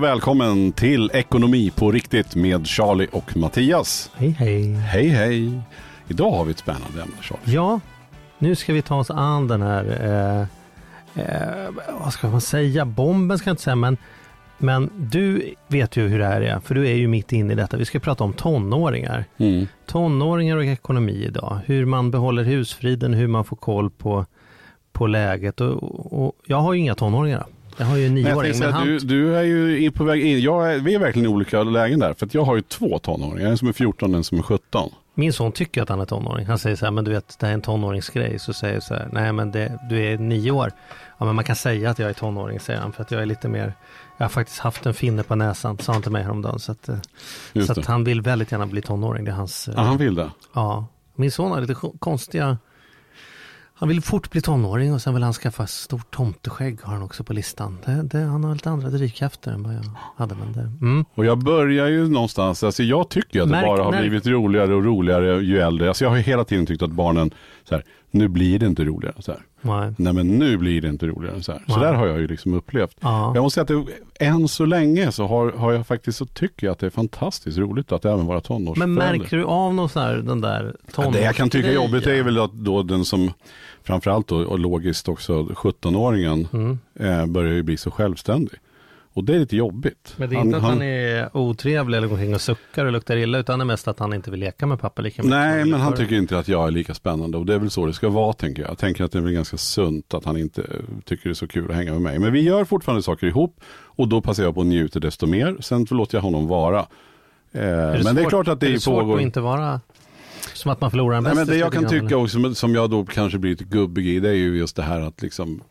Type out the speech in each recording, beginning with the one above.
Och välkommen till Ekonomi på riktigt med Charlie och Mattias. Hej hej. Hej hej. Idag har vi ett spännande ämne Charlie. Ja, nu ska vi ta oss an den här, eh, eh, vad ska man säga, bomben ska jag inte säga, men, men du vet ju hur det här är, för du är ju mitt inne i detta. Vi ska prata om tonåringar. Mm. Tonåringar och ekonomi idag. Hur man behåller husfriden, hur man får koll på, på läget. Och, och jag har ju inga tonåringar. Jag har ju en Men nioåring. Men säga, han, du, du är ju på väg in. Jag är, vi är verkligen i olika lägen där. För jag har ju två tonåringar. En som är 14 och en som är 17. Min son tycker att han är tonåring. Han säger så här, men du vet, det här är en tonåringsgrej. Så säger jag så här, nej men det, du är nio år. Ja men man kan säga att jag är tonåring, säger han. För att jag är lite mer, jag har faktiskt haft en finne på näsan, sa han till mig häromdagen. Så att, eh, så att han vill väldigt gärna bli tonåring. Det är hans, eh, Ja, han vill det. ja. Min son har lite ko- konstiga, han vill fort bli tonåring och sen vill han skaffa stort tomteskägg har han också på listan. Det, det, han har lite andra drivkrafter än vad jag hade. Men det, mm. Och jag börjar ju någonstans, alltså jag tycker att det Märk- bara har märk- blivit roligare och roligare ju äldre. Alltså jag har ju hela tiden tyckt att barnen, så här, nu blir det inte roligare. Så här. Nej. Nej men nu blir det inte roligare. Så, här. så Nej. där har jag ju liksom upplevt. Ja. Jag måste säga att det, än så länge så har, har jag faktiskt så tycker jag att det är fantastiskt roligt att även vara Men tonårsförälder. märker du av någon sån här, den där Ja, det jag kan tycka är jobbigt är väl att då den som framförallt då, och logiskt också 17-åringen Mm. eh, börjar ju bli så självständig. Och det är lite jobbigt. Men det är inte att han, är otrevlig eller går omkring och suckar och luktar illa utan det är mest att han inte vill leka med pappa lika mycket. Nej, men han tycker inte att jag är lika spännande och det är väl så det ska vara tänker jag. Jag tänker att det är väl ganska sunt att han inte eh, tycker det är så kul att hänga med mig. Men vi gör fortfarande saker ihop och då passar jag på att njuta desto mer. Sen låter jag honom vara. Eh, men det är svårt- klart att det, är är det svårt pågår. att inte vara som att man förlorar en Nej, men bästis det jag kan tycka eller? också, som- som jag då kanske blir lite gubbig i, det är ju just det här att liksom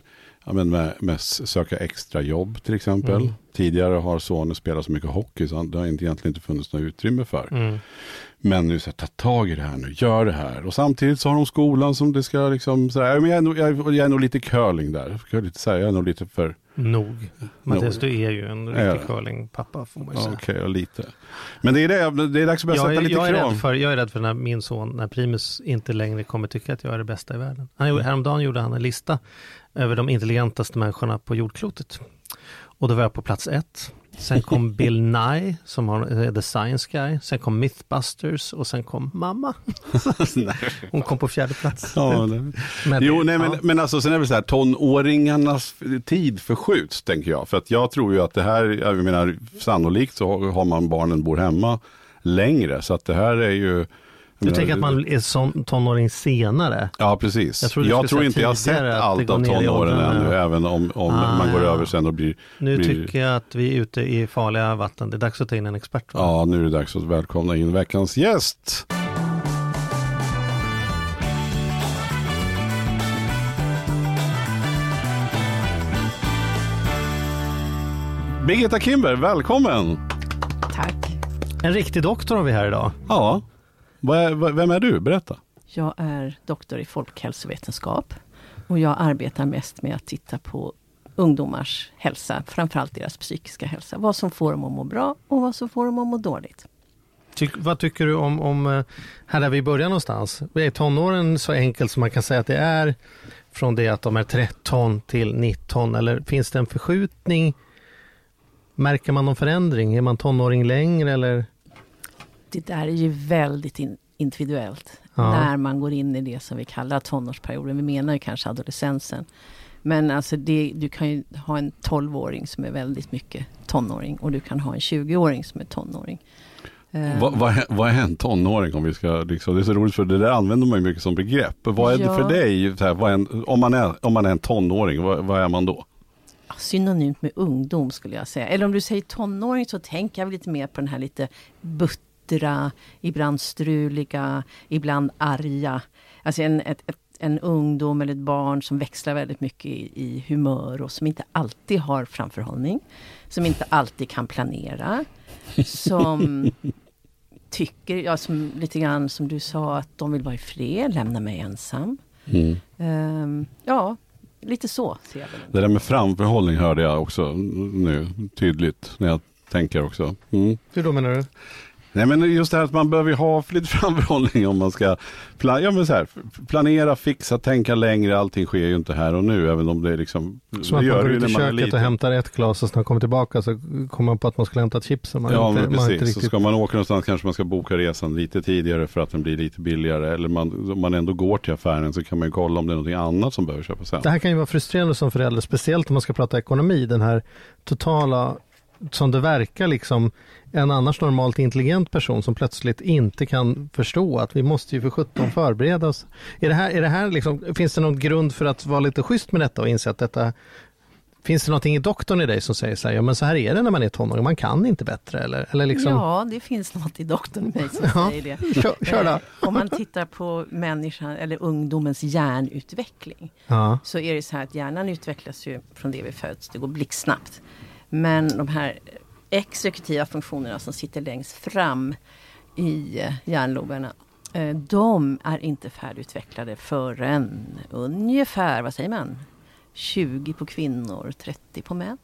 Ja, men med, med söka extra jobb till exempel. Mm. Tidigare har sonen spelat så mycket hockey så det har inte, egentligen inte funnits något utrymme för. Mm. Men nu så här, ta tag i det här nu, gör det här. Och samtidigt så har de skolan som det ska liksom, så här, men jag, är nog, jag, jag är nog lite curling där. Jag är, lite, så här, jag är nog lite för, Nog. Mattias, du är ju en riktig curlingpappa får man ju säga. okej, ja, lite. Men det är det, det är dags att börja sätta är, lite jag, är krav. rädd för, jag är rädd för när min son, när Primus inte längre kommer tycka att jag är det bästa i världen. Han, gjorde- häromdagen gjorde han en lista över de intelligentaste människorna på jordklotet. Och då var jag på plats ett. Sen kom Bill Nye som har är The Science Guy. Sen kom Mythbusters och sen kom mamma. Hon kom på fjärde plats. Ja, det- Men- Jo, nej, men, ja. men alltså sen är det så här, tonåringarnas tid förskjuts, tänker jag. För att jag tror ju att det här, jag menar, sannolikt så har- har man barnen bor hemma längre. Så att det här är ju... Du jag tänker att man är som tonåring senare? Ja, precis. Jag Jag, tror skulle tror inte jag har sett allt av tonåren ännu, även om, om Ah, man går ja. över sen och blir... Nu blir tycker jag att vi är ute i farliga vatten. Det är dags att ta in en expert. Va? Ja, nu är det dags att välkomna in veckans gäst. Birgitta Kimber, välkommen! Tack. En riktig doktor har vi här idag. Ja, vem är du? Berätta. Jag är doktor i folkhälsovetenskap och jag arbetar mest med att titta på ungdomars hälsa, framförallt deras psykiska hälsa. Vad som får dem att må bra och vad som får dem att må dåligt. Tyck, vad tycker du om, om, eh, här där vi börjar någonstans? Är tonåren så enkelt som man kan säga att det är från det att de är 13 till 19 eller finns det en förskjutning? Märker man någon förändring? Är man tonåring längre eller? Det där är ju väldigt in, individuellt. Ja. När man går in i det som vi kallar tonårsperioden. Vi menar ju kanske adolescensen. Men alltså det, du kan ju ha en 12-åring som är väldigt mycket tonåring och du kan ha en 20-åring som är tonåring. Eh, Vad, vad, är- vad är en tonåring om vi ska, liksom, det är så roligt för det där använder man ju mycket som begrepp. Vad är det Ja. för dig, så här, vad är en, om, man är, om man är en tonåring, vad, vad är man då? synonymt med ungdom skulle jag säga. Eller om du säger tonåring så tänker jag lite mer på den här lite buttra, ibland struliga, ibland arga. Alltså en, ett, ett, en ungdom eller ett barn som växlar väldigt mycket i, i humör och som inte alltid har framförhållning. Som inte alltid kan planera. Som tycker, ja, som, lite grann som du sa, att de vill vara i fred, lämna mig ensam. Mm. Ehm, ja, lite så ser jag. Det där med framförhållning hörde jag också nu tydligt när jag tänker också. Mm. Hur då menar du? Nej men just det här att man behöver ha lite framförhållning om man ska pla ja, men så här, planera, fixa, tänka längre. Allting sker ju inte här och nu även om det är liksom. Som att man går ut i köket och hämtar ett glas och sen kommer tillbaka så kommer man på att man skulle hämta chips. Man ja inte, men precis, inte riktigt... så ska man åka någonstans kanske man ska boka resan lite tidigare för att den blir lite billigare. Eller man, om man ändå går till affären så kan man ju kolla om det är någonting annat som behöver köpas sen. Det här kan ju vara frustrerande som förälder, speciellt om man ska prata ekonomi. Den här totala som det verkar liksom en annars normalt intelligent person som plötsligt inte kan förstå att vi måste ju för 17 förbereda oss. Är det här, är det här liksom, finns det någon grund för att vara lite schysst med detta och inse att detta Finns det någonting i doktorn i dig som säger så här, ja men så här är det när man är tonåring, man kan inte bättre eller? eller liksom... Ja, det finns något i doktorn i mig som ja. säger det. Kör, kör. Eh, om man tittar på människan eller ungdomens hjärnutveckling ja. så är det så här att hjärnan utvecklas ju från det vi föds, det går blixtsnabbt. Men de här exekutiva funktionerna som sitter längst fram i eh, hjärnloberna eh, de är inte färdigutvecklade förrän ungefär, vad säger man, 20 på kvinnor, 30 på män.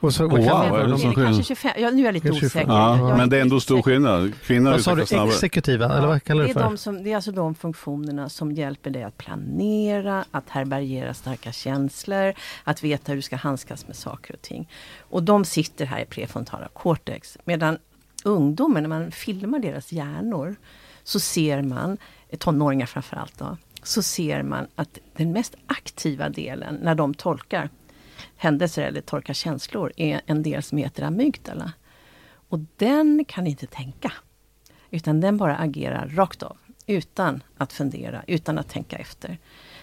Och så, wow, är det som kanske 25, ja, nu är jag lite osäker. Ja, men det är ändå stor skillnad. Kvinnor vad sa du, exekutiva, eller vad kallar du för? Det är, de som, det är alltså de funktionerna som hjälper dig att planera, att härbärgera starka känslor, att veta hur du ska handskas med saker och ting. Och de sitter här i prefrontala cortex. Medan ungdomen, när man filmar deras hjärnor, så ser man, tonåringar framförallt då, så ser man att den mest aktiva delen när de tolkar händelser eller tolkar känslor är en del som heter amygdala. Och den kan inte tänka. Utan den bara agerar rakt av. Utan att fundera, utan att tänka efter.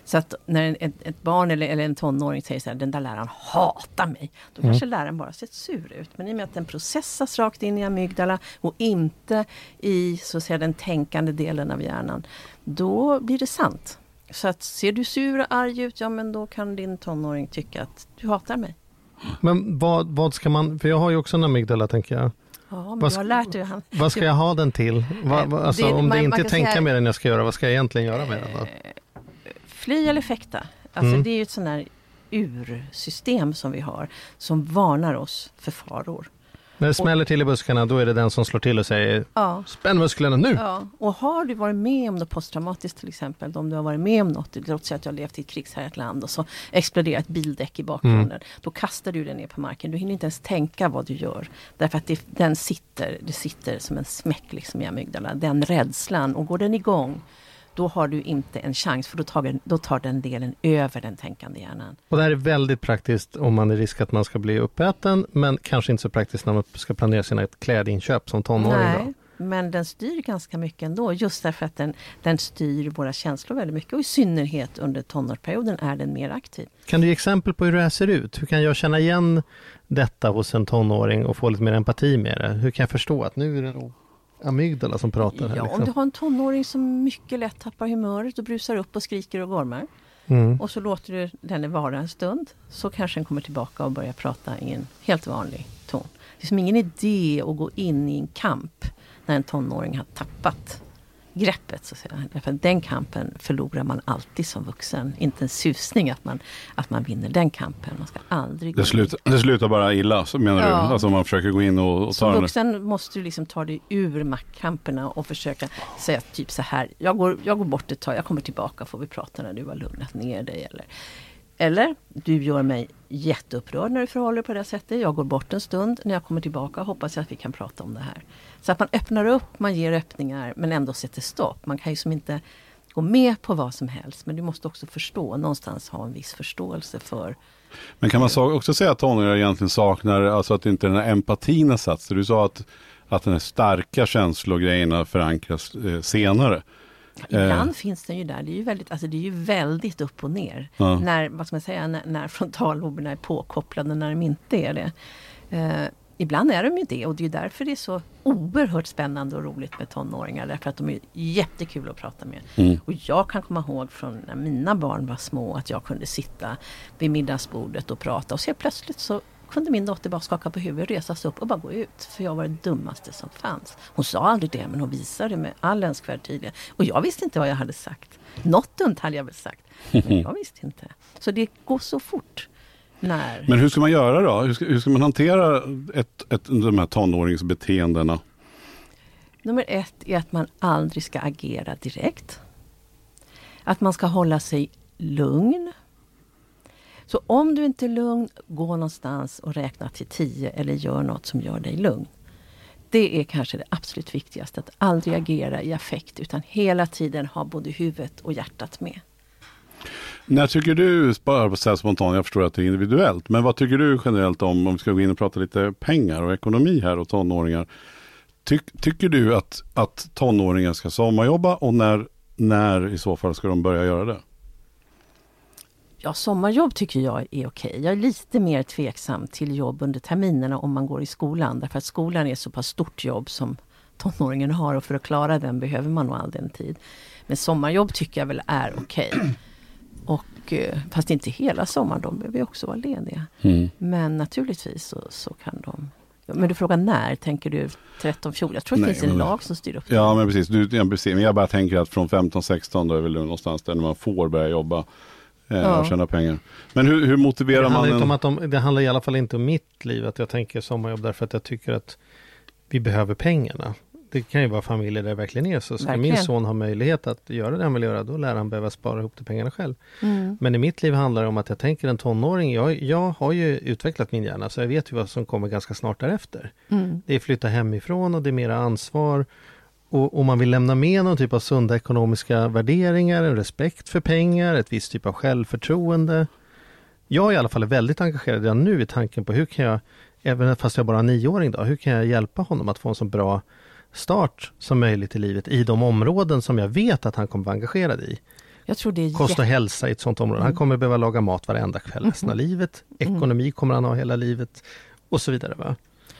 Så att när ett, ett barn eller, eller, en tonåring säger så här, den där läraren hatar mig. Då mm. kanske läraren bara sett sur ut. Men i och med att den processas rakt in i amygdala och inte i så att säga, den tänkande delen av hjärnan. Då blir det sant. Så att ser du sur och arg ut, ja men då kan din tonåring tycka att du hatar mig. Men vad, vad ska man, för jag har ju också en amygdala tänker jag. Ja, men vad, du har lärt dig. Han, vad ska jag ha den till? Va, alltså, det, om man, det inte är tänka säga, mer än jag ska göra, vad ska jag egentligen göra med den? Eh, fly eller fäkta. Alltså mm. det är ju ett sånt här ursystem som vi har som varnar oss för faror. När det smäller till i buskarna då är det den som slår till och säger ja. spänn musklerna nu. Ja. Och har du varit med om något posttraumatiskt till exempel, om du har varit med om något, låt säga att du har levt i ett krigshärjat land och så exploderar ett bildäck i bakgrunden. Mm. Då kastar du den ner på marken, du hinner inte ens tänka vad du gör. Därför att det, den sitter, det sitter som en smäck liksom i amygdala, den rädslan. Och går den igång då har du inte en chans för då tar, då tar den delen över den tänkande hjärnan. Och det här är väldigt praktiskt om man är risk att man ska bli uppäten men kanske inte så praktiskt när man ska planera sina klädinköp som tonåring. Nej. Då. Men den styr ganska mycket ändå just därför att den, den styr våra känslor väldigt mycket och i synnerhet under tonårsperioden är den mer aktiv. Kan du ge exempel på hur det här ser ut? Hur kan jag känna igen detta hos en tonåring och få lite mer empati med det? Hur kan jag förstå att nu är det amygdala som pratar? Här, ja, liksom. om du har en tonåring som mycket lätt tappar humöret och brusar upp och skriker och gormar. Mm. Och så låter du den vara en stund. Så kanske den kommer tillbaka och börjar prata i en helt vanlig ton. Det är som ingen idé att gå in i en kamp när en tonåring har tappat greppet. Så att säga. Den kampen förlorar man alltid som vuxen. Inte en susning att man, att man vinner den kampen. Man ska aldrig det, slutar, det slutar bara illa, så menar ja. du? Alltså man försöker gå in och, och ta Som vuxen måste du liksom ta dig ur maktkamperna och försöka säga typ så här. Jag går, jag går bort ett tag, jag kommer tillbaka får vi prata när du har lugnat ner dig. Eller, eller du gör mig jätteupprörd när du förhåller dig på det sättet. Jag går bort en stund. När jag kommer tillbaka hoppas jag att vi kan prata om det här. Så att man öppnar upp, man ger öppningar men ändå sätter stopp. Man kan ju som inte gå med på vad som helst men du måste också förstå, någonstans ha en viss förståelse för Men kan man också säga att tonåringar egentligen saknar, alltså att inte den här empatin har satt sig? Du sa att, att den här starka känslogrejerna förankras eh, senare. Ibland eh. finns den ju där. Det är ju väldigt, alltså det är ju väldigt upp och ner. Ja. När, vad ska man säga, när, när frontalloberna är påkopplade när de inte är det. Eh, ibland är de ju det och det är därför det är så oerhört spännande och roligt med tonåringar. Därför att de är jättekul att prata med. Mm. Och jag kan komma ihåg från när mina barn var små att jag kunde sitta vid middagsbordet och prata och så plötsligt så kunde min dotter bara skaka på huvudet, resa sig upp och bara gå ut. För jag var det dummaste som fanns. Hon sa aldrig det men hon visade med all önskvärd tydlighet. Och jag visste inte vad jag hade sagt. Något dumt hade jag väl sagt. Men jag visste inte. Så det går så fort. När... Men hur ska man göra då? Hur ska, hur ska man hantera ett, ett, de här tonåringsbeteendena? Nummer ett är att man aldrig ska agera direkt. Att man ska hålla sig lugn. Så om du inte är lugn, gå någonstans och räkna till tio eller gör något som gör dig lugn. Det är kanske det absolut viktigaste, att aldrig agera i affekt utan hela tiden ha både huvudet och hjärtat med. När tycker du, bara så här spontant, jag förstår att det är individuellt, men vad tycker du generellt om, om vi ska gå in och prata lite pengar och ekonomi här och tonåringar. Ty, tycker du att, att tonåringar ska sommarjobba och när, när i så fall ska de börja göra det? Ja, sommarjobb tycker jag är okej. Jag är lite mer tveksam till jobb under terminerna om man går i skolan. Därför att skolan är så pass stort jobb som tonåringen har och för att klara den behöver man nog all den tid. Men sommarjobb tycker jag väl är okej. Och, eh, fast inte hela sommaren, de behöver ju också vara lediga. Mm. Men naturligtvis så, så kan de men du frågar när, tänker du 13, 14? Jag tror det Nej, finns en lag som styr upp det. Ja men precis, du, jag, precis. Men jag bara tänker att från 15-16 då är väl någonstans där man får börja jobba eh, Ja. och tjäna pengar. Men hur, hur motiverar man inte en... om att de, det handlar i alla fall inte om mitt liv, att jag tänker sommarjobb därför att jag tycker att vi behöver pengarna. Det kan ju vara familjer där det verkligen är så. Ska Verkligen. min son ha möjlighet att göra det han vill göra, då lär han behöva spara ihop de pengarna själv. Mm. Men i mitt liv handlar det om att jag tänker en tonåring, jag, jag har ju utvecklat min hjärna så jag vet ju vad som kommer ganska snart därefter. Mm. Det är flytta hemifrån och det är mera ansvar. Och om man vill lämna med någon typ av sunda ekonomiska värderingar, en respekt för pengar, ett visst typ av självförtroende. Jag i alla fall är väldigt engagerad redan nu i tanken på hur kan jag, även fast jag bara är nioåring då, hur kan jag hjälpa honom att få en så bra start som möjligt i livet i de områden som jag vet att han kommer vara engagerad i. Jag tror det är Kost och hälsa i ett sånt område. Han Mm. kommer behöva laga mat varenda kväll resten av livet. Ekonomi kommer han ha hela livet och så vidare. Va?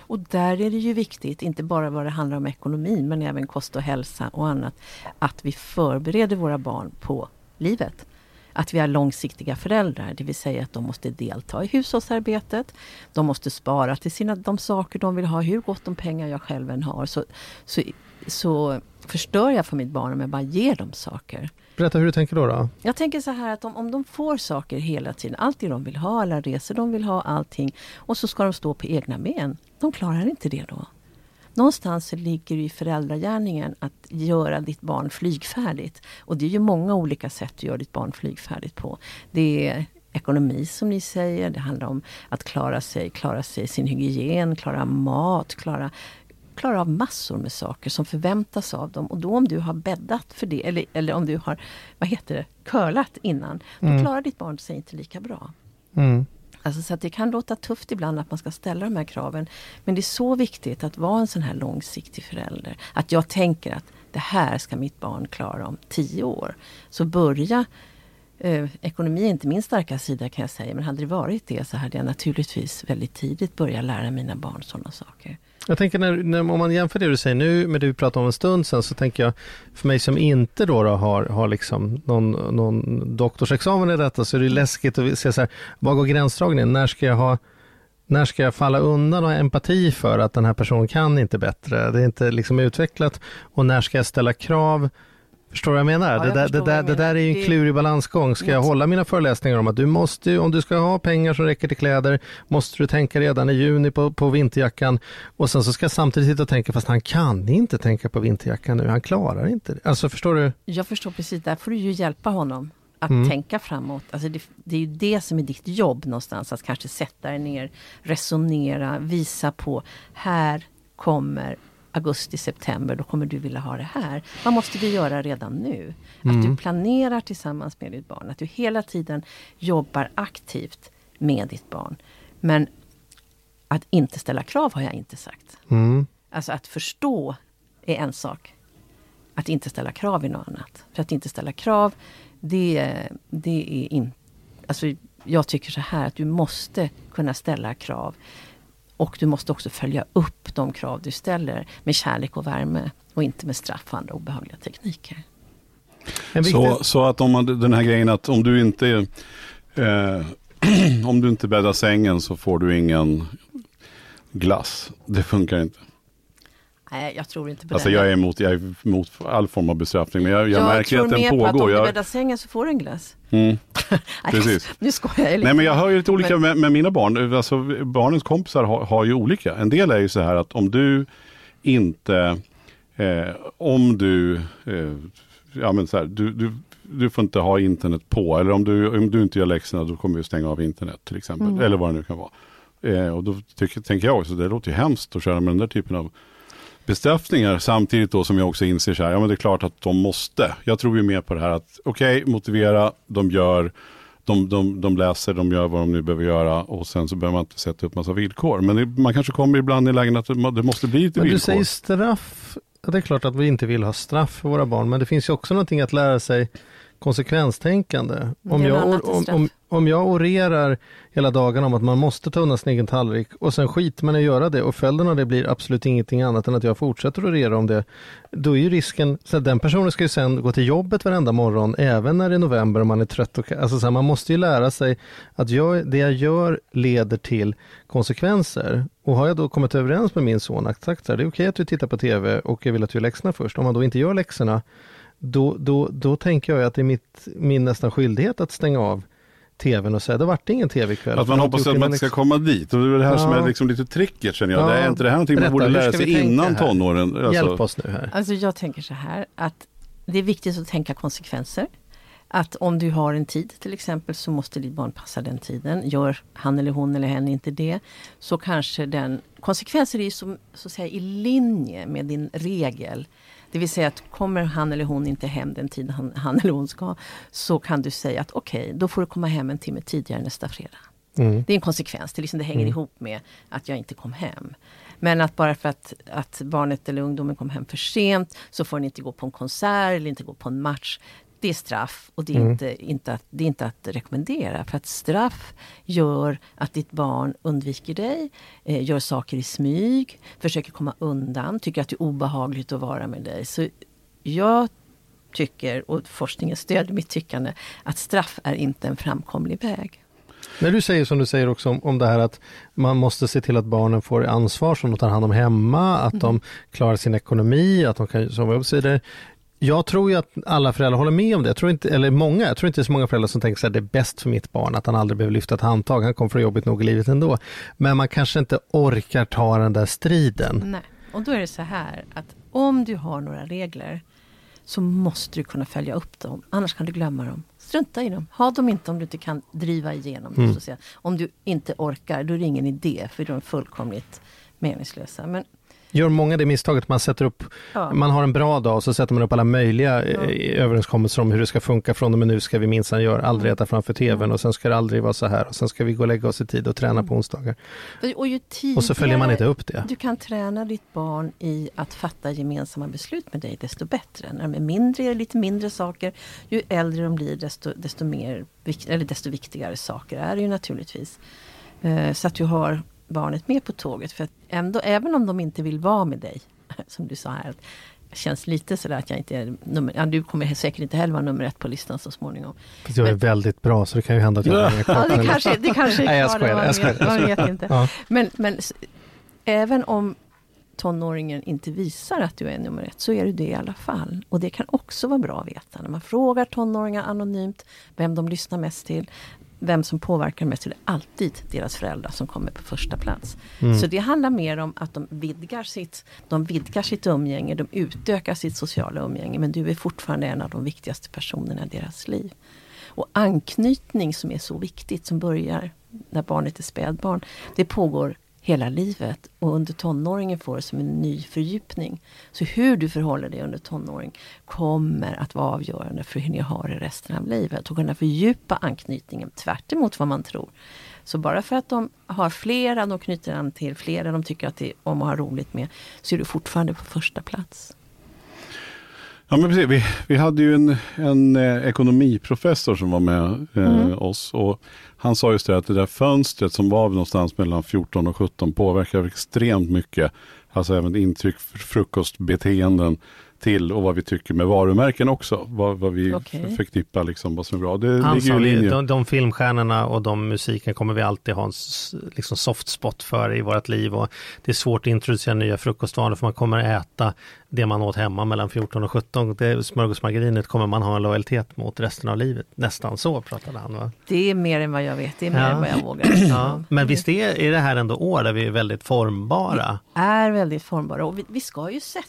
Och där är det ju viktigt, inte bara vad det handlar om ekonomi, men även kost och hälsa och annat, att vi förbereder våra barn på livet. Att vi har långsiktiga föräldrar, det vill säga att de måste delta i hushållsarbetet. De måste spara till sina, de saker de vill ha, hur gott om pengar jag själv än har. Så, så, så förstör jag för mitt barn om jag bara ger dem saker. Berätta hur du tänker då. då? Jag tänker så här att om, om de får saker hela tiden, allt det de vill ha, alla resor de vill ha, allting. Och så ska de stå på egna ben. De klarar inte det då. Någonstans så ligger det i föräldragärningen att göra ditt barn flygfärdigt. Och det är ju många olika sätt att göra ditt barn flygfärdigt på. Det är ekonomi som ni säger, det handlar om att klara sig, klara sig sin hygien, klara mat, klara klara av massor med saker som förväntas av dem. Och då om du har bäddat för det, eller, eller om du har, vad heter det, curlat innan, då Mm. klarar ditt barn sig inte lika bra. Mm. Alltså så att det kan låta tufft ibland att man ska ställa de här kraven. Men det är så viktigt att vara en sån här långsiktig förälder. Att jag tänker att det här ska mitt barn klara om tio år. Så börja Eh, ekonomi är inte min starka sida kan jag säga, men hade det varit det så hade jag naturligtvis väldigt tidigt börjat lära mina barn sådana saker. Jag tänker när, när, om man jämför det du säger nu med det vi pratade om en stund sedan så tänker jag för mig som inte då, då har, har liksom någon, någon doktorsexamen i detta så är det läskigt att se så här, var går gränsdragningen? När ska jag ha när ska jag falla undan och ha empati för att den här personen kan inte bättre? Det är inte liksom utvecklat. Och när ska jag ställa krav? Förstår du vad jag menar? Ja, det, jag där, förstår det, där, jag det där är ju en menar. klurig balansgång. Ska jag hålla mina föreläsningar om att du måste, om du ska ha pengar som räcker till kläder, måste du tänka redan i juni på, på vinterjackan. Och sen så ska jag samtidigt sitta och tänka, fast han kan inte tänka på vinterjackan nu, han klarar inte det. Alltså förstår du? Jag förstår precis, där får du ju hjälpa honom att Mm. tänka framåt. Alltså det, det är ju det som är ditt jobb någonstans, att kanske sätta dig ner, resonera, visa på här kommer augusti, september, då kommer du vilja ha det här. Vad måste vi göra redan nu? Att Mm. du planerar tillsammans med ditt barn, att du hela tiden jobbar aktivt med ditt barn. Men att inte ställa krav har jag inte sagt. Mm. Alltså att förstå är en sak. Att inte ställa krav är något annat. För att inte ställa krav, det, det är inte... Alltså jag tycker så här att du måste kunna ställa krav. Och du måste också följa upp de krav du ställer med kärlek och värme. Och inte med straff och andra obehagliga tekniker. Så, så att om man, den här grejen att om du inte eh, om du inte bäddar sängen så får du ingen glass. Det funkar inte. Nej, jag tror inte på Alltså det. jag är emot, jag är emot all form av bestraffning men jag, jag, märker tror att den mer på att pågår. om du Jag, bäddar sängen så får du en glass. mm. Precis. Nu skojar jag lite. Nej men jag hör ju lite olika med, med mina barn. Alltså, barnens kompisar har, har ju olika. En del är ju så här att om du inte eh, om du, eh, ja men så här, du, du, du får inte ha internet på. Eller om du, om du inte gör läxorna då kommer vi stänga av internet till exempel. Mm. Eller vad det nu kan vara. Eh, och då tycker, tänker jag också, det låter ju hemskt att köra med den där typen av bestraffningar. Samtidigt då som jag också inser så här, ja men det är klart att de måste. Jag tror ju mer på det här att okej, okay, motivera, de gör, de, de, de läser, de gör vad de nu behöver göra och sen så behöver man inte sätta upp massa villkor. Men det, man kanske kommer ibland i lägen att det, måste bli lite men villkor. Du säger straff, det är klart att vi inte vill ha straff för våra barn, men det finns ju också någonting att lära sig konsekvenstänkande. Om jag, om, om, om jag orerar hela dagen om att man måste ta undan sin egen tallrik och sen skiter man i att göra det och följden av det blir absolut ingenting annat än att jag fortsätter att orera om det. Då är ju risken, så att den personen ska ju sen gå till jobbet varenda morgon även när det är november och man är trött. Och, alltså så här, man måste ju lära sig att jag, det jag gör leder till konsekvenser. Och har jag då kommit överens med min son att sagt så här, det är okej att du tittar på tv och jag vill att du gör läxorna först. Om man då inte gör läxorna då, då, då tänker jag att det är mitt, min nästan skyldighet att stänga av tvn och säga det vart ingen tv ikväll. Att man hoppas att man inte ska läxor. komma dit. Och det är det här som Ja. är liksom lite tricket känner jag. Ja. Det är inte det här någonting man Berätta, borde hur lära sig innan här? tonåren? Alltså, Hjälp oss nu här. Alltså jag tänker så här att det är viktigt att tänka konsekvenser. Att om du har en tid till exempel så måste ditt barn passa den tiden. Gör han eller hon eller hen inte det så kanske den konsekvenser är ju som, så att säga, i linje med din regel. Det vill säga att kommer han eller hon inte hem den tid han, han eller hon ska så kan du säga att okej, då får du komma hem en timme tidigare nästa fredag. Mm. Det är en konsekvens, det, liksom, det hänger Mm. ihop med att jag inte kom hem. Men att bara för att, att barnet eller ungdomen kom hem för sent så får den inte gå på en konsert eller inte gå på en match. Det är straff och det är, Mm. inte, inte att, det är inte att rekommendera. För att straff gör att ditt barn undviker dig, eh, gör saker i smyg, försöker komma undan, tycker att det är obehagligt att vara med dig. Så jag tycker, och forskningen stöder mitt tyckande, att straff är inte en framkomlig väg. När du säger som du säger också om, om det här att man måste se till att barnen får ansvar som de tar hand om hemma, att de klarar sin ekonomi, att de kan sova så vidare. Jag tror ju att alla föräldrar håller med om det. Jag tror inte, eller många, jag tror inte det är så många föräldrar som tänker att det är bäst för mitt barn att han aldrig behöver lyfta ett handtag. Han kommer få jobbigt nog i livet ändå. Men man kanske inte orkar ta den där striden. Nej, och då är det så här att om du har några regler så måste du kunna följa upp dem. Annars kan du glömma dem. Strunta i dem. Ha dem inte om du inte kan driva igenom dem. Mm. Om du inte orkar, då är det ingen idé för de är fullkomligt meningslösa. Men Gör många det misstaget man sätter upp, ja, man har en bra dag och så sätter man upp alla möjliga Ja. eh, överenskommelser om hur det ska funka från och med nu ska vi minsann göra, aldrig Mm. äta framför tvn och sen ska det aldrig vara så här och sen ska vi gå och lägga oss i tid och träna på onsdagar. och tidigare Och så följer man inte upp det. du kan träna ditt barn i att fatta gemensamma beslut med dig, desto bättre. När de är mindre, lite mindre saker. Ju äldre de blir, desto, desto, mer, eller desto viktigare saker är det ju naturligtvis. Eh, Så att du har barnet med på tåget. För att ändå, även om de inte vill vara med dig, som du sa här, det känns lite sådär att jag inte är nummer, ja, du kommer säkert inte heller vara nummer ett på listan så småningom. Fast jag är Men- väldigt bra så det kan ju hända att jag Ja. hänger kvar Ja, det kanske, det kanske är Nej, jag skojar, man jag skojar, vet- jag Man vet inte. Ja. Men, men även om tonåringen inte visar att du är nummer ett, så är du det i alla fall. Och det kan också vara bra att veta. När man frågar tonåringar anonymt vem de lyssnar mest till, vem som påverkar mest, så är det alltid deras föräldrar som kommer på första plats. Mm. Så det handlar mer om att de vidgar sitt, de vidgar sitt umgänge, de utökar sitt sociala umgänge, men du är fortfarande en av de viktigaste personerna i deras liv. Och anknytning som är så viktigt, som börjar när barnet är spädbarn, det pågår hela livet och under tonåringen får det som en ny fördjupning. Så hur du förhåller dig under tonåring kommer att vara avgörande för hur ni har det resten av livet och kunna fördjupa anknytningen tvärt emot vad man tror. Så bara för att de har flera de knyter an till, flera de tycker att det är om att ha roligt med, så är du fortfarande på första plats. Ja, men precis. Vi, vi hade ju en, en eh, ekonomiprofessor som var med eh, Mm. oss. Och han sa just det att det där fönstret som var någonstans mellan 14 och 17 påverkar extremt mycket. Alltså även intryck, för frukostbeteenden till och vad vi tycker med varumärken också. Vad, vad vi Okej. förknippar liksom, vad som är bra. Det Han ligger i linje. de, de filmstjärnorna och de musiken kommer vi alltid ha en liksom soft spot för i vårt liv och det är svårt att introducera nya frukostvanor för man kommer äta det man åt hemma mellan 14 och 17. Det smörgåsmargarinet kommer man ha en lojalitet mot resten av livet. Nästan så pratade han va? Det är mer än vad jag vet, det är mer Ja. än vad jag vågar. Ja. Men visst är, är det här ändå år där vi är väldigt formbara? är väldigt formbara och vi, vi ska ju sätta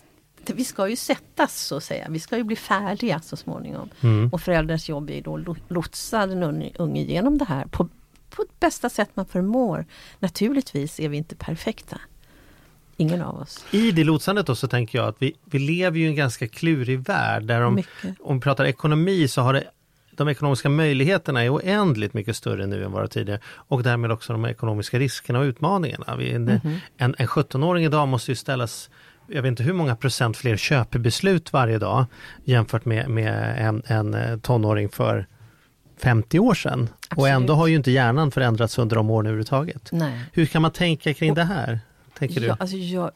vi ska ju sättas så att säga. Vi ska ju bli färdiga så småningom. Mm. Och föräldrars jobb är då att lotsa den unge, unge genom det här på, på bästa sätt man förmår. Naturligtvis är vi inte perfekta. Ingen av oss. I det lotsandet då så tänker jag att vi, vi lever ju i en ganska klurig värld där om, Mycket. om vi pratar ekonomi så har det de ekonomiska möjligheterna är oändligt mycket större nu än vad tidigare och därmed också de ekonomiska riskerna och utmaningarna. Vi, en, en, en 17-åring idag måste ju ställas jag vet inte hur många procent fler köpbeslut varje dag jämfört med, med en, en eh, tonåring för 50 år sedan. Och Absolut. ändå har ju inte hjärnan förändrats under de åren överhuvudtaget. Nej. Hur kan man tänka kring Och- det här? Tänker du? Ja, alltså jag,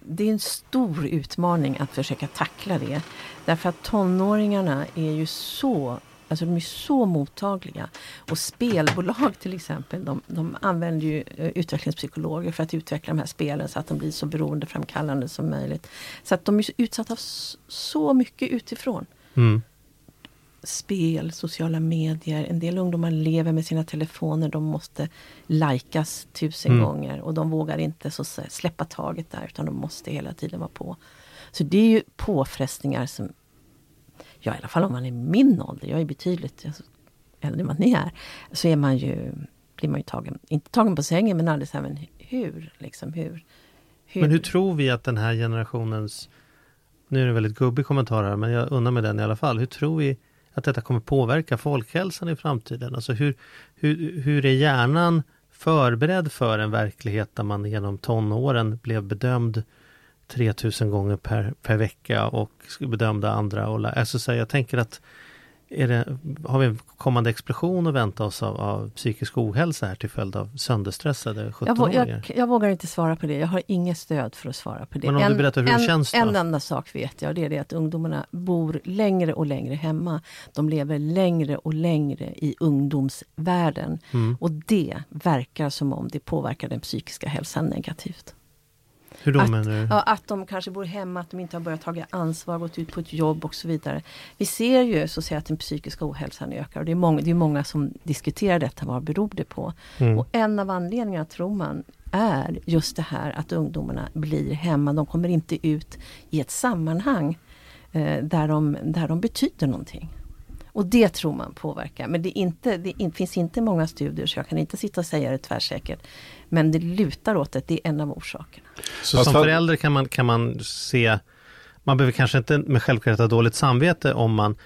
det är en stor utmaning att försöka tackla det. Därför att tonåringarna är ju så Alltså de är så mottagliga. Och spelbolag till exempel, de, de använder ju eh, utvecklingspsykologer för att utveckla de här spelen så att de blir så beroendeframkallande som möjligt. Så att de är utsatta s- så mycket utifrån. Mm. Spel, sociala medier, en del ungdomar lever med sina telefoner, de måste likas tusen Mm. gånger och de vågar inte så släppa taget där utan de måste hela tiden vara på. Så det är ju påfrestningar som, ja i alla fall om man är min ålder, jag är betydligt alltså, äldre än vad ni är, så är man ju, blir man ju tagen, inte tagen på sängen men aldrig även men hur, liksom hur? Men hur tror vi att den här generationens, nu är det en väldigt gubbig kommentar här, men jag undrar med den i alla fall. Hur tror vi att detta kommer påverka folkhälsan i framtiden? Alltså hur, hur, hur är hjärnan förberedd för en verklighet där man genom tonåren blev bedömd 3000 gånger per, per vecka och bedömda andra. Och, alltså, så här, jag tänker att det, har vi en kommande explosion att vänta oss av, av psykisk ohälsa här till följd av sönderstressade Jag, vå- 17-åringar? jag, jag vågar inte svara på det. Jag har inget stöd för att svara på det. Men om du berättar hur det en, känns då? En enda sak vet jag. Det är det att ungdomarna bor längre och längre hemma. De lever längre och längre i ungdomsvärlden. Mm. Och det verkar som om det påverkar den psykiska hälsan negativt. Hur då Att- menar du? Ja, att de kanske bor hemma, att de inte har börjat ta ansvar, gått ut på ett jobb och så vidare. Vi ser ju så att, säga, att den psykiska ohälsan ökar och det är många, det är många som diskuterar detta, vad beror det på? Mm. Och en av anledningarna tror man är just det här att ungdomarna blir hemma. De kommer inte ut i ett sammanhang eh, där, de, där de betyder någonting. Och det tror man påverkar. Men det, inte, det in, finns inte många studier så jag kan inte sitta och säga det tvärsäkert. Men det lutar åt det, det är en av orsakerna. Så som för- förälder kan man, kan man se, man behöver kanske inte med självklarhet ha dåligt samvete om man,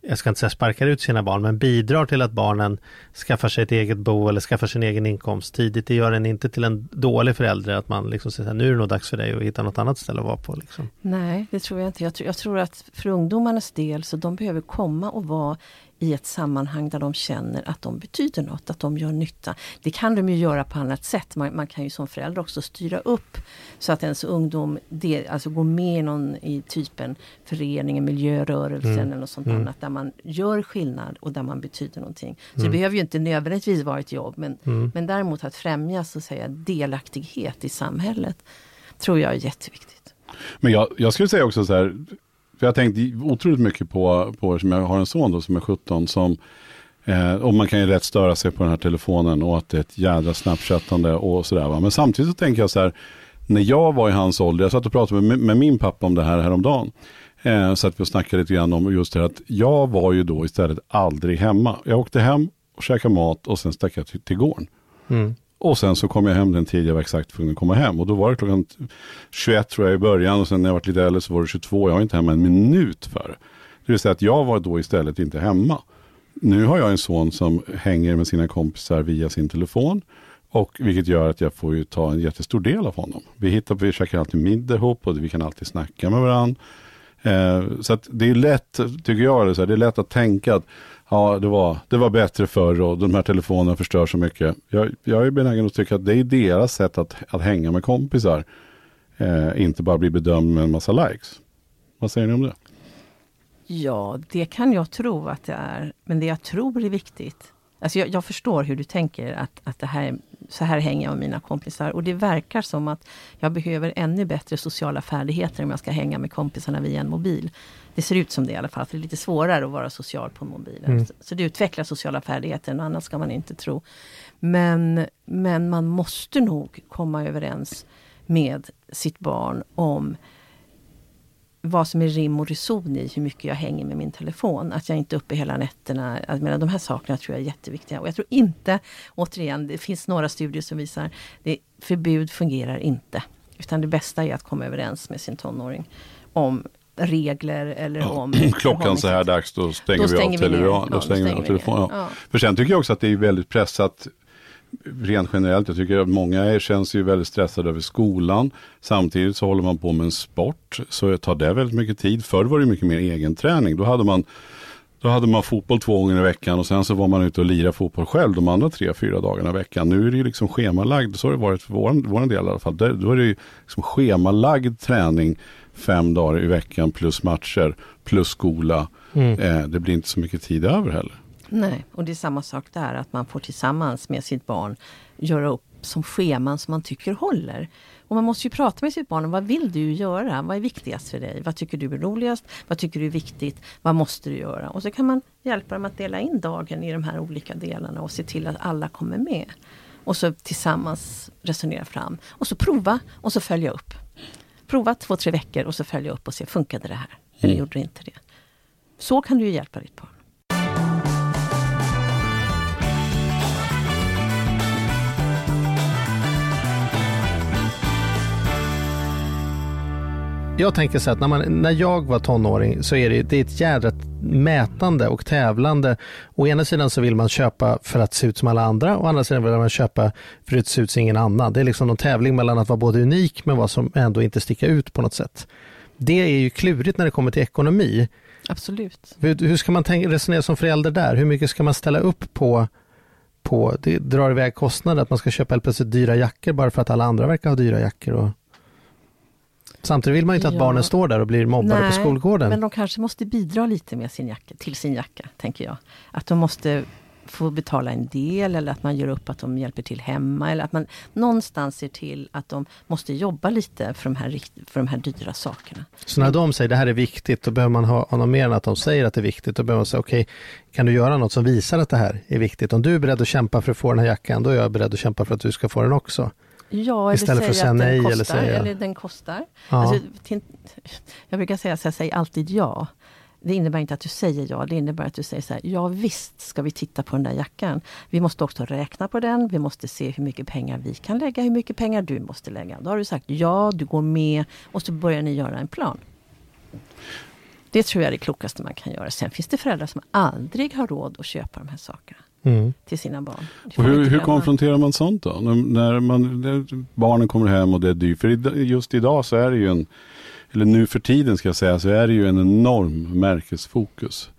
jag ska inte säga sparkar ut sina barn, men bidrar till att barnen skaffar sig ett eget bo eller skaffar sin egen inkomst tidigt. Det gör en inte till en dålig förälder att man liksom säger nu är det nog dags för dig att hitta något annat ställe att vara på. Liksom. Nej, det tror jag inte. Jag tror, jag tror att för ungdomarnas del så de behöver komma och vara i ett sammanhang där de känner att de betyder något, att de gör nytta. Det kan de ju göra på annat sätt. Man, man kan ju som förälder också styra upp så att ens ungdom det, alltså går med i någon i typen föreningen, miljörörelsen Mm. eller något sånt Mm. annat där man gör skillnad och där man betyder någonting. Så Mm. det behöver ju inte nödvändigtvis vara ett jobb men, Mm. men däremot att främja så att säga delaktighet i samhället tror jag är jätteviktigt. Men jag, jag skulle säga också så här, för jag har tänkt otroligt mycket på, på det som jag har en son då som är 17 som Eh, och man kan ju rätt störa sig på den här telefonen och att det är ett jädra snapchattande och sådär. Va? Men samtidigt så tänker jag så här, när jag var i hans ålder, jag satt och pratade med, med min pappa om det här häromdagen. Eh, så att vi snackade lite grann om just det här att jag var ju då istället aldrig hemma. Jag åkte hem och käkade mat och sen stack jag till, till gården. Mm. Och sen så kom jag hem den tid jag var exakt tvungen att komma hem. Och då var det klockan 21 tror jag i början och sen när jag var lite äldre så var det 22. Jag var inte hemma en minut före. Det vill säga att jag var då istället inte hemma. Nu har jag en son som hänger med sina kompisar via sin telefon. Och vilket gör att jag får ju ta en jättestor del av honom. Vi hittar, vi käkar alltid middag ihop och vi kan alltid snacka med varandra. Eh, så att det är lätt, tycker jag, det är, så här, det är lätt att tänka att ja, det var, det var bättre förr och de här telefonerna förstör så mycket. Jag, jag är benägen att tycka att det är deras sätt att, att hänga med kompisar. Eh, inte bara bli bedömd med en massa likes. Vad säger ni om det? Ja, det kan jag tro att det är. Men det jag tror är viktigt. Alltså jag, jag förstår hur du tänker att, att det här, så här hänger jag med mina kompisar. Och det verkar som att jag behöver ännu bättre sociala färdigheter om jag ska hänga med kompisarna via en mobil. Det ser ut som det i alla fall, för det är lite svårare att vara social på mobilen. Mm. Så, så det utvecklar sociala färdigheter, något annat ska man inte tro. Men, men man måste nog komma överens med sitt barn om vad som är rim och reson i hur mycket jag hänger med min telefon. Att jag inte är uppe hela nätterna. Jag menar, de här sakerna tror jag är jätteviktiga. Och jag tror inte, återigen, det finns några studier som visar att förbud fungerar inte. Utan det bästa är att komma överens med sin tonåring om regler eller ja, om... Klockan så här dags, då stänger, då stänger vi av, television, då stänger vi av telefonen. Ja. För sen tycker jag också att det är väldigt pressat rent generellt. Jag tycker att många känns ju väldigt stressade över skolan. Samtidigt så håller man på med en sport. Så tar det väldigt mycket tid. Förr var det mycket mer egen träning. Då hade man då hade man fotboll två gånger i veckan och sen så var man ute och lirade fotboll själv de andra tre, fyra dagarna i veckan. Nu är det ju liksom schemalagd, så har det varit för vår, vår del i alla fall. Då är det ju liksom schemalagd träning fem dagar i veckan plus matcher plus skola. Mm. Eh, det blir inte så mycket tid över heller. Nej, och det är samma sak där, att man får tillsammans med sitt barn göra upp som scheman som man tycker håller. Och man måste ju prata med sitt barn om vad vill du göra? Vad är viktigast för dig? Vad tycker du är roligast? Vad tycker du är viktigt? Vad måste du göra? Och så kan man hjälpa dem att dela in dagen i de här olika delarna och se till att alla kommer med. Och så tillsammans resonera fram. Och så prova och så följa upp. Prova två, tre veckor och så följa upp och se, funkade det här? Eller mm. gjorde det inte det? Så kan du ju hjälpa ditt barn. Jag tänker så att när, man, när jag var tonåring så är det, det är ett jädra mätande och tävlande. Å ena sidan så vill man köpa för att se ut som alla andra, å andra sidan vill man köpa för att se ut som ingen annan. Det är liksom någon tävling mellan att vara både unik men vad som ändå inte sticka ut på något sätt. Det är ju klurigt när det kommer till ekonomi. Absolut. Hur, hur ska man tänka, resonera som förälder där? Hur mycket ska man ställa upp på på, det drar iväg kostnader, att man ska köpa helt plötsligt dyra jackor bara för att alla andra verkar ha dyra jackor. Och... Samtidigt vill man ju inte att barnen står där och blir mobbade Nej, på skolgården. Men de kanske måste bidra lite med sin jacka, till sin jacka, tänker jag. Att de måste få betala en del eller att man gör upp att de hjälper till hemma. Eller att man någonstans ser till att de måste jobba lite för de här, för de här dyra sakerna. Så när de säger det här är viktigt, då behöver man ha, ha något mer än att de säger att det är viktigt. Då behöver man säga okej, okay, kan du göra något som visar att det här är viktigt? Om du är beredd att kämpa för att få den här jackan, då är jag beredd att kämpa för att du ska få den också. Ja, Istället för att säga nej kostar, eller säga... Eller den kostar. Ja. Alltså, till, jag brukar säga så jag säger alltid ja. Det innebär inte att du säger ja, det innebär att du säger så här, ja visst ska vi titta på den där jackan. Vi måste också räkna på den, vi måste se hur mycket pengar vi kan lägga, hur mycket pengar du måste lägga. Då har du sagt ja, du går med och så börjar ni göra en plan. Det tror jag är det klokaste man kan göra. Sen finns det föräldrar som aldrig har råd att köpa de här sakerna mm. till sina barn. Och hur, hur konfronterar man sånt då? När, när man, när barnen kommer hem och det är dyrt. För just idag så är det ju en, eller nu för tiden ska jag säga, så är det ju en enorm märkesfokus.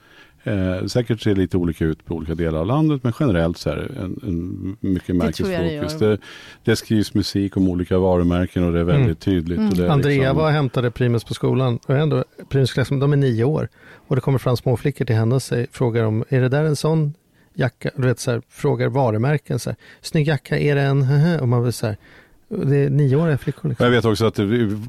Eh, säkert ser det lite olika ut på olika delar av landet men generellt så är det en, en mycket märkesfokus. Det, det, det, skrivs musik om olika varumärken och det är väldigt mm. tydligt. Mm. Och det Andrea liksom... var och hämtade Primus på skolan och ändå, Primus de är nio år och det kommer fram små flickor till henne och frågar om, är det där en sån jacka, du vet så här, frågar varumärken så här, snygg jacka, är det en, och man vill så här, det är nioåriga flickor. Liksom. Jag vet också att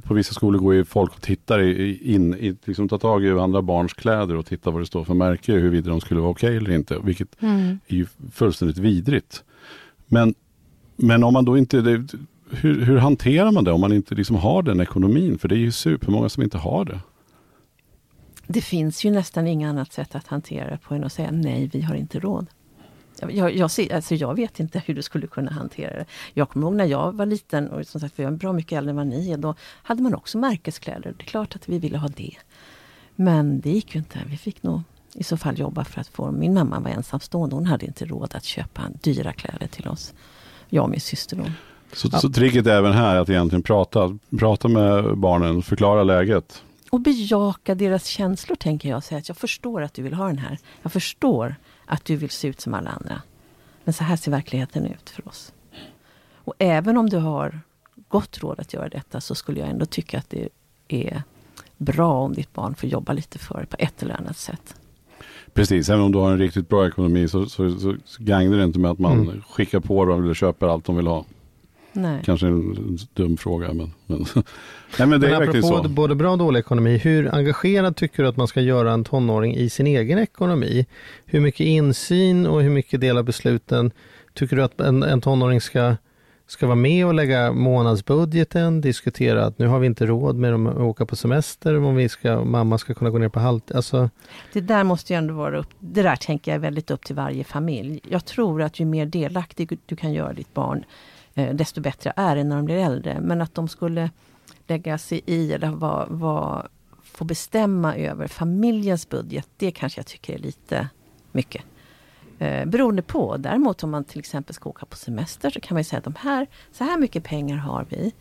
på vissa skolor går ju folk och tittar in, i, liksom tar tag i andra barns kläder och tittar vad det står för märke, huruvida de skulle vara okej okay eller inte, vilket mm. är ju fullständigt vidrigt. Men, men om man då inte, det, hur, hur, hanterar man det om man inte liksom har den ekonomin? För det är ju supermånga som inte har det. Det finns ju nästan inget annat sätt att hantera det på än att säga nej, vi har inte råd. Jag, jag, ser, alltså jag vet inte hur du skulle kunna hantera det. Jag kommer ihåg när jag var liten, och som sagt, för jag är bra mycket äldre än vad ni är, då hade man också märkeskläder. Det är klart att vi ville ha det. Men det gick ju inte. Vi fick nog i så fall jobba för att få... Min mamma var ensamstående, hon hade inte råd att köpa dyra kläder till oss. Jag och min syster då. Så, ja. så tricket är även här att egentligen prata, prata med barnen, förklara läget? Och bejaka deras känslor tänker jag. Säga att jag förstår att du vill ha den här. Jag förstår att du vill se ut som alla andra. Men så här ser verkligheten ut för oss. Och även om du har gott råd att göra detta så skulle jag ändå tycka att det är bra om ditt barn får jobba lite för på ett eller annat sätt. Precis, även om du har en riktigt bra ekonomi så, så, så gagnar det inte med att man mm. skickar på dem eller köper allt de vill ha. Nej. Kanske en dum fråga men, men, Nej, men det men är verkligen så. både bra och dålig ekonomi, hur engagerad tycker du att man ska göra en tonåring i sin egen ekonomi? Hur mycket insyn och hur mycket del av besluten tycker du att en, en tonåring ska, ska vara med och lägga månadsbudgeten, diskutera att nu har vi inte råd med att åka på semester om vi ska, mamma ska kunna gå ner på halvtid. Alltså... Det där måste ju ändå vara upp, det där tänker jag väldigt upp till varje familj. Jag tror att ju mer delaktig du kan göra ditt barn, Eh, desto bättre är det när de blir äldre. Men att de skulle lägga sig i eller var, var, få bestämma över familjens budget, det kanske jag tycker är lite mycket. Eh, beroende på. Däremot om man till exempel ska åka på semester så kan man säga att de här, så här mycket pengar har vi.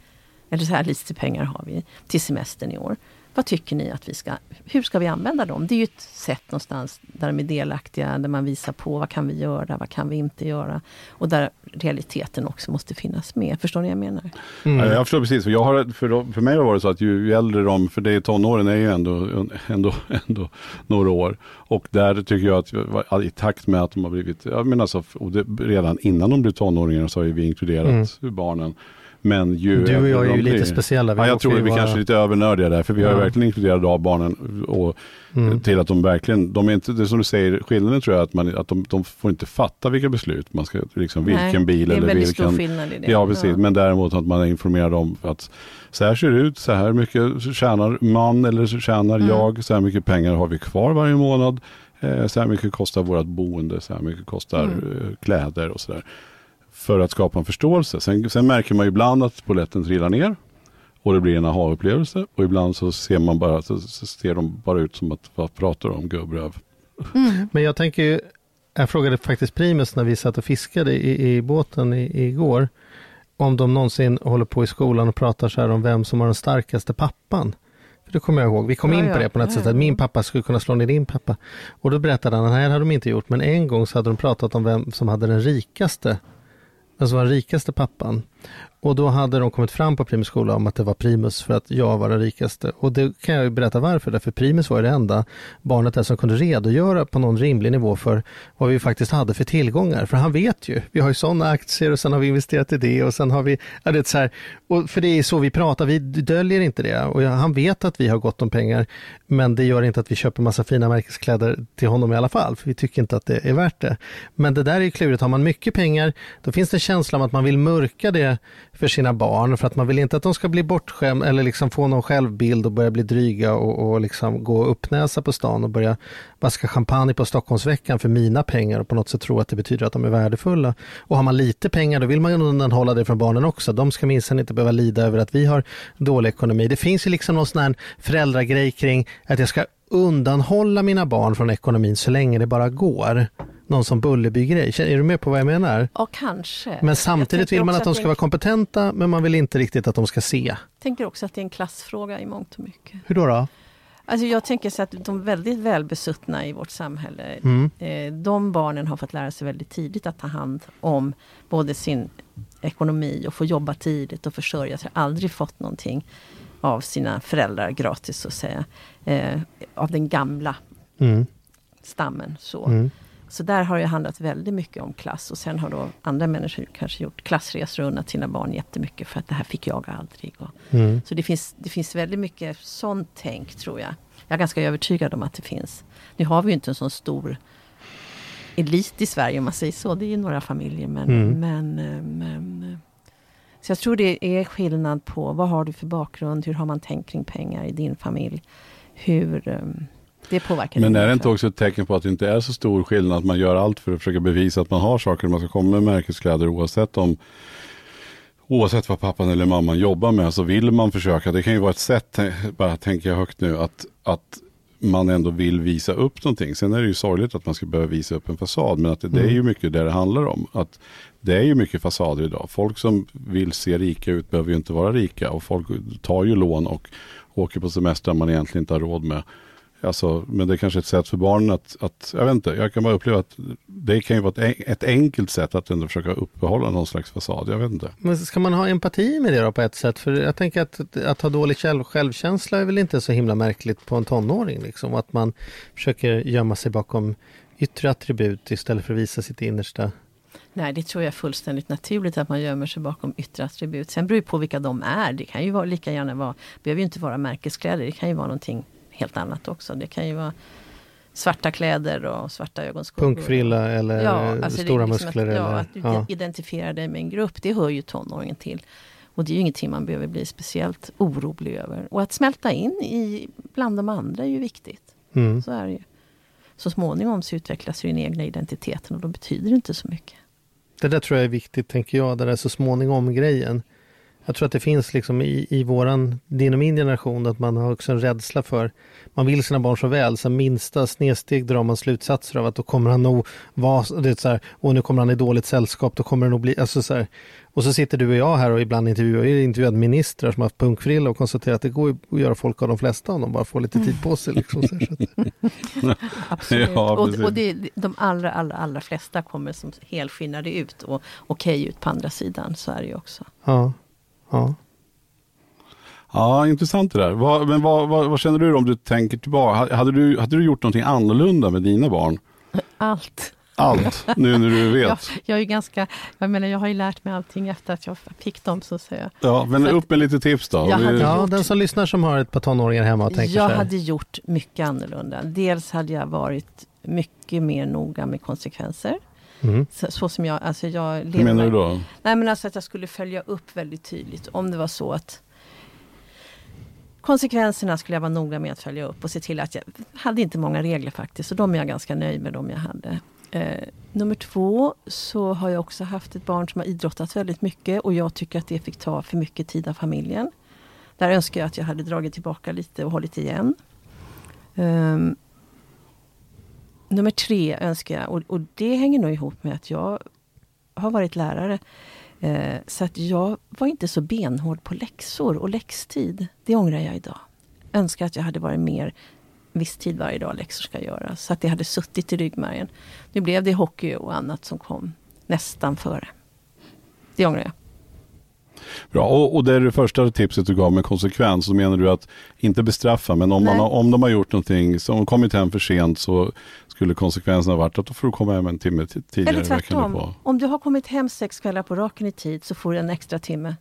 Eller så här lite pengar har vi till semestern i år. Vad tycker ni att vi ska, hur ska vi använda dem? Det är ju ett sätt någonstans där de är delaktiga, där man visar på vad kan vi göra, vad kan vi inte göra? Och där realiteten också måste finnas med. Förstår ni vad jag menar? Mm. Ja, jag förstår precis. För, jag har, för, för mig har det varit så att ju, ju äldre de, för det är tonåren är ju ändå, ändå, ändå några år. Och där tycker jag att i takt med att de har blivit, jag menar alltså, det, redan innan de blev tonåringar så har vi inkluderat mm. barnen. Men ju du och jag är ju lite speciella. Vi ja, jag tror att vi vara... kanske är lite övernördiga där, för vi ja. har verkligen inkluderat av barnen och, mm. till att de verkligen, de är inte, det är som du säger, skillnaden tror jag att, man, att de, de får inte fatta vilka beslut man ska, liksom vilken Nej, bil eller vilken. Stor skillnad i det. Ja, precis. Ja. Men däremot att man är informerad om att så här ser det ut, så här mycket tjänar man eller så tjänar mm. jag, så här mycket pengar har vi kvar varje månad. Eh, så här mycket kostar vårt boende, så här mycket kostar mm. Eh, kläder och sådär för att skapa en förståelse. Sen, sen märker man ibland att poletten trillar ner och det blir en aha-upplevelse och ibland så ser man bara, så, så ser de bara ut som att, vad pratar om gubbröv? Mm. Men jag tänker ju, jag frågade faktiskt Primus när vi satt och fiskade i, i båten i, igår, om de någonsin håller på i skolan och pratar så här om vem som har den starkaste pappan. För det kommer jag ihåg, vi kom ja, in på det på något ja, sätt, att min pappa skulle kunna slå ner din pappa. Och då berättade han, nej det hade de inte gjort, men en gång så hade de pratat om vem som hade den rikaste Alltså var den rikaste pappan. Och då hade de kommit fram på Primus skola om att det var Primus för att jag var den rikaste. Och det kan jag ju berätta varför, därför Primus var det enda barnet där som kunde redogöra på någon rimlig nivå för vad vi faktiskt hade för tillgångar. För han vet ju, vi har ju sådana aktier och sen har vi investerat i det och sen har vi, ja, det är så här, och för det är så vi pratar, vi döljer inte det. Och han vet att vi har gott om pengar, men det gör inte att vi köper massa fina märkeskläder till honom i alla fall, för vi tycker inte att det är värt det. Men det där är ju klurigt, har man mycket pengar, då finns det en känsla om att man vill mörka det för sina barn för att man vill inte att de ska bli bortskämda eller liksom få någon självbild och börja bli dryga och, och liksom gå uppnäsa på stan och börja vaska champagne på Stockholmsveckan för mina pengar och på något sätt tro att det betyder att de är värdefulla. Och har man lite pengar då vill man undanhålla det från barnen också. De ska minsann inte behöva lida över att vi har dålig ekonomi. Det finns ju liksom någon sån här föräldragrej kring att jag ska undanhålla mina barn från ekonomin så länge det bara går någon som Bullerby-grej. Är du med på vad jag menar? Ja, kanske. Men samtidigt vill man att de ska vara kompetenta, men man vill inte riktigt att de ska se. Jag tänker också att det är en klassfråga i mångt och mycket. Hur då? då? Alltså jag tänker så att de väldigt välbesuttna i vårt samhälle, mm. eh, de barnen har fått lära sig väldigt tidigt att ta hand om både sin ekonomi och få jobba tidigt och försörja sig. Aldrig fått någonting av sina föräldrar gratis så att säga. Eh, av den gamla mm. stammen. Så. Mm. Så där har det handlat väldigt mycket om klass och sen har då andra människor kanske gjort klassresor och unnat sina barn jättemycket för att det här fick jag aldrig. Och, mm. Så det finns, det finns väldigt mycket sånt tänk tror jag. Jag är ganska övertygad om att det finns. Nu har vi ju inte en sån stor elit i Sverige om man säger så. Det är ju några familjer men, mm. men, men så jag tror det är skillnad på vad har du för bakgrund, hur har man tänkt kring pengar i din familj. Hur, um, det påverkar. Men är det inte också ett tecken på att det inte är så stor skillnad att man gör allt för att försöka bevisa att man har saker man ska komma med märkeskläder oavsett om Oavsett vad pappan eller mamman jobbar med så vill man försöka, det kan ju vara ett sätt, bara tänker jag högt nu, att, att man ändå vill visa upp någonting. Sen är det ju sorgligt att man ska behöva visa upp en fasad, men att det, det är ju mm. mycket det det handlar om. Att det är ju mycket fasader idag. Folk som vill se rika ut behöver ju inte vara rika och folk tar ju lån och åker på semester man egentligen inte har råd med. Alltså, men det är kanske ett sätt för barnen att, att, jag vet inte, jag kan bara uppleva att det kan ju vara ett, ett enkelt sätt att ändå försöka uppehålla någon slags fasad, jag vet inte. Men ska man ha empati med det då på ett sätt? För jag tänker att, att ha dålig själv, självkänsla är väl inte så himla märkligt på en tonåring liksom, att man försöker gömma sig bakom yttre attribut istället för att visa sitt innersta. Nej, det tror jag är fullständigt naturligt att man gömmer sig bakom yttre attribut. Sen beror det på vilka de är. Det kan ju vara, lika gärna vara, behöver ju inte vara märkeskläder, det kan ju vara någonting helt annat också. Det kan ju vara svarta kläder och svarta ögonskuggor. Punkfrilla eller alltså stora liksom muskler? Att, eller, ja, att du ja. identifierar dig med en grupp, det hör ju tonåringen till. Och det är ju ingenting man behöver bli speciellt orolig över. Och att smälta in i, bland de andra är ju viktigt. Mm. Så är det ju. Så småningom så utvecklas ju den egna identiteten och då betyder det inte så mycket. Det där tror jag är viktigt, tänker jag, det där så småningom grejen. Jag tror att det finns liksom i, i våran, din och min generation, att man har också en rädsla för, man vill sina barn så väl, så minsta snedsteg drar man slutsatser av att då kommer han nog vara, det är så här, och nu kommer han i dåligt sällskap, då kommer det nog bli, alltså så här, och så sitter du och jag här och ibland intervjuar, jag intervjuat ministrar som har haft punkfrilla och konstaterat att det går att göra folk av de flesta om de bara får lite tid på sig. Liksom, så, här, så att, Absolut. Ja, och och det, de allra, allra, allra flesta kommer som helskinnade ut och okej ut på andra sidan. Så är det ju också. ja, ja. Ja, intressant det där. Vad, men vad, vad, vad känner du om du tänker tillbaka? Hade du, hade du gjort någonting annorlunda med dina barn? Allt. Allt, nu när du vet. Jag, jag är ju ganska, jag menar jag har ju lärt mig allting efter att jag fick dem så att säga. Ja, men Så att- upp med lite tips då. Jag hade- ja, gjort- den som lyssnar som har ett par tonåringar hemma och tänker Jag hade gjort mycket annorlunda. Dels hade jag varit mycket mer noga med konsekvenser. Mm. Så, så som jag, alltså jag Hur lever- menar du då? Nej men alltså att jag skulle följa upp väldigt tydligt om det var så att Konsekvenserna skulle jag vara noga med att följa upp och se till att jag hade inte många regler faktiskt. Så de är jag ganska nöjd med de jag hade. Eh, nummer två så har jag också haft ett barn som har idrottat väldigt mycket och jag tycker att det fick ta för mycket tid av familjen. Där önskar jag att jag hade dragit tillbaka lite och hållit igen. Ehm, nummer tre önskar jag, och, och det hänger nog ihop med att jag har varit lärare. Eh, så att jag var inte så benhård på läxor och läxtid. Det ångrar jag idag. Önskar att jag hade varit mer viss tid varje dag läxor ska göras. Så att det hade suttit i ryggmärgen. Nu blev det hockey och annat som kom nästan före. Det ångrar jag. Bra, och, och det är det första tipset du gav med konsekvens. Så menar du att inte bestraffa, men om, man Nej. har, om de har gjort någonting som kommit hem för sent så skulle konsekvensen ha varit att då får du komma hem en timme tidigare. Eller tvärtom. på. Om du har kommit hem sex kvällar på raken i tid så får du en extra timme.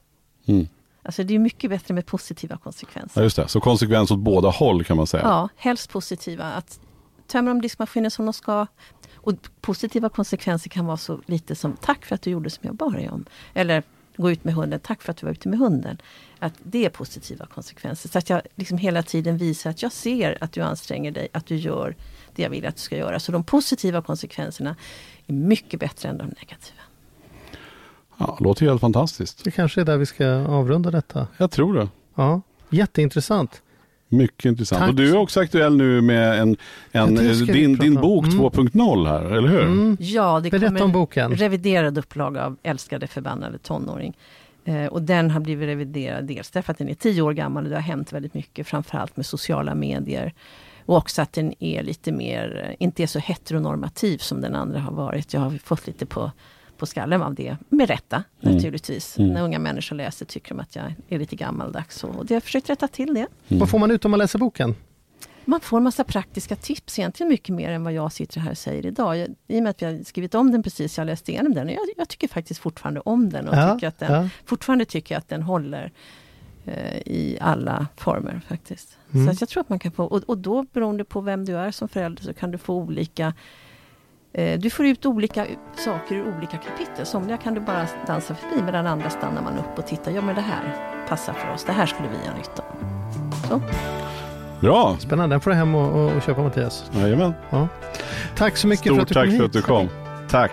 Mm. Alltså det är mycket bättre med positiva konsekvenser. Ja, just det. Så konsekvens åt båda håll kan man säga. Ja, helst positiva. Att tömma de diskmaskiner som de ska. Och positiva konsekvenser kan vara så lite som tack för att du gjorde som jag bad dig om. Eller gå ut med hunden, tack för att du var ute med hunden. Att det är positiva konsekvenser. Så att jag liksom hela tiden visar att jag ser att du anstränger dig, att du gör det jag vill att du ska göra. Så de positiva konsekvenserna är mycket bättre än de negativa. Ja, låter helt fantastiskt. Det kanske är där vi ska avrunda detta. Jag tror det. Ja, jätteintressant. Mycket intressant. Tack. Och du är också aktuell nu med en, en, vi din, din bok Mm. 2.0 här, eller hur? Mm. Ja, det Berätta kommer om boken. reviderad upplaga av Älskade förbannade tonåring. Eh, och den har blivit reviderad dels därför att den är tio år gammal och det har hänt väldigt mycket, framförallt med sociala medier. Och också att den är lite mer, eh, inte är så heteronormativ som den andra har varit. Jag har fått lite på, på skallen av det, med rätta Mm. naturligtvis. Mm. När unga människor läser tycker de att jag är lite gammaldags. Och, och det har jag försökt rätta till det. Mm. Vad får man ut om man läser boken? Man får en massa praktiska tips, egentligen mycket mer än vad jag sitter här och säger idag. Jag, I och med att vi har skrivit om den precis, jag läste igenom den. Och jag, jag tycker faktiskt fortfarande om den och Ja, tycker att den, ja. fortfarande tycker jag att den håller eh, i alla former faktiskt. Mm. Så att jag tror att man kan få, och, och då beroende på vem du är som förälder så kan du få olika eh, du får ut olika saker ur olika kapitel. Somliga kan du bara dansa förbi medan andra stannar man upp och tittar. Ja men det här passar för oss. Det här skulle vi ha nytta av. Bra, Spännande, den får du hem och, och, och köpa Mattias. jajamän. Tack så mycket för Stort att du tack kom för hit. att du kom. Tack.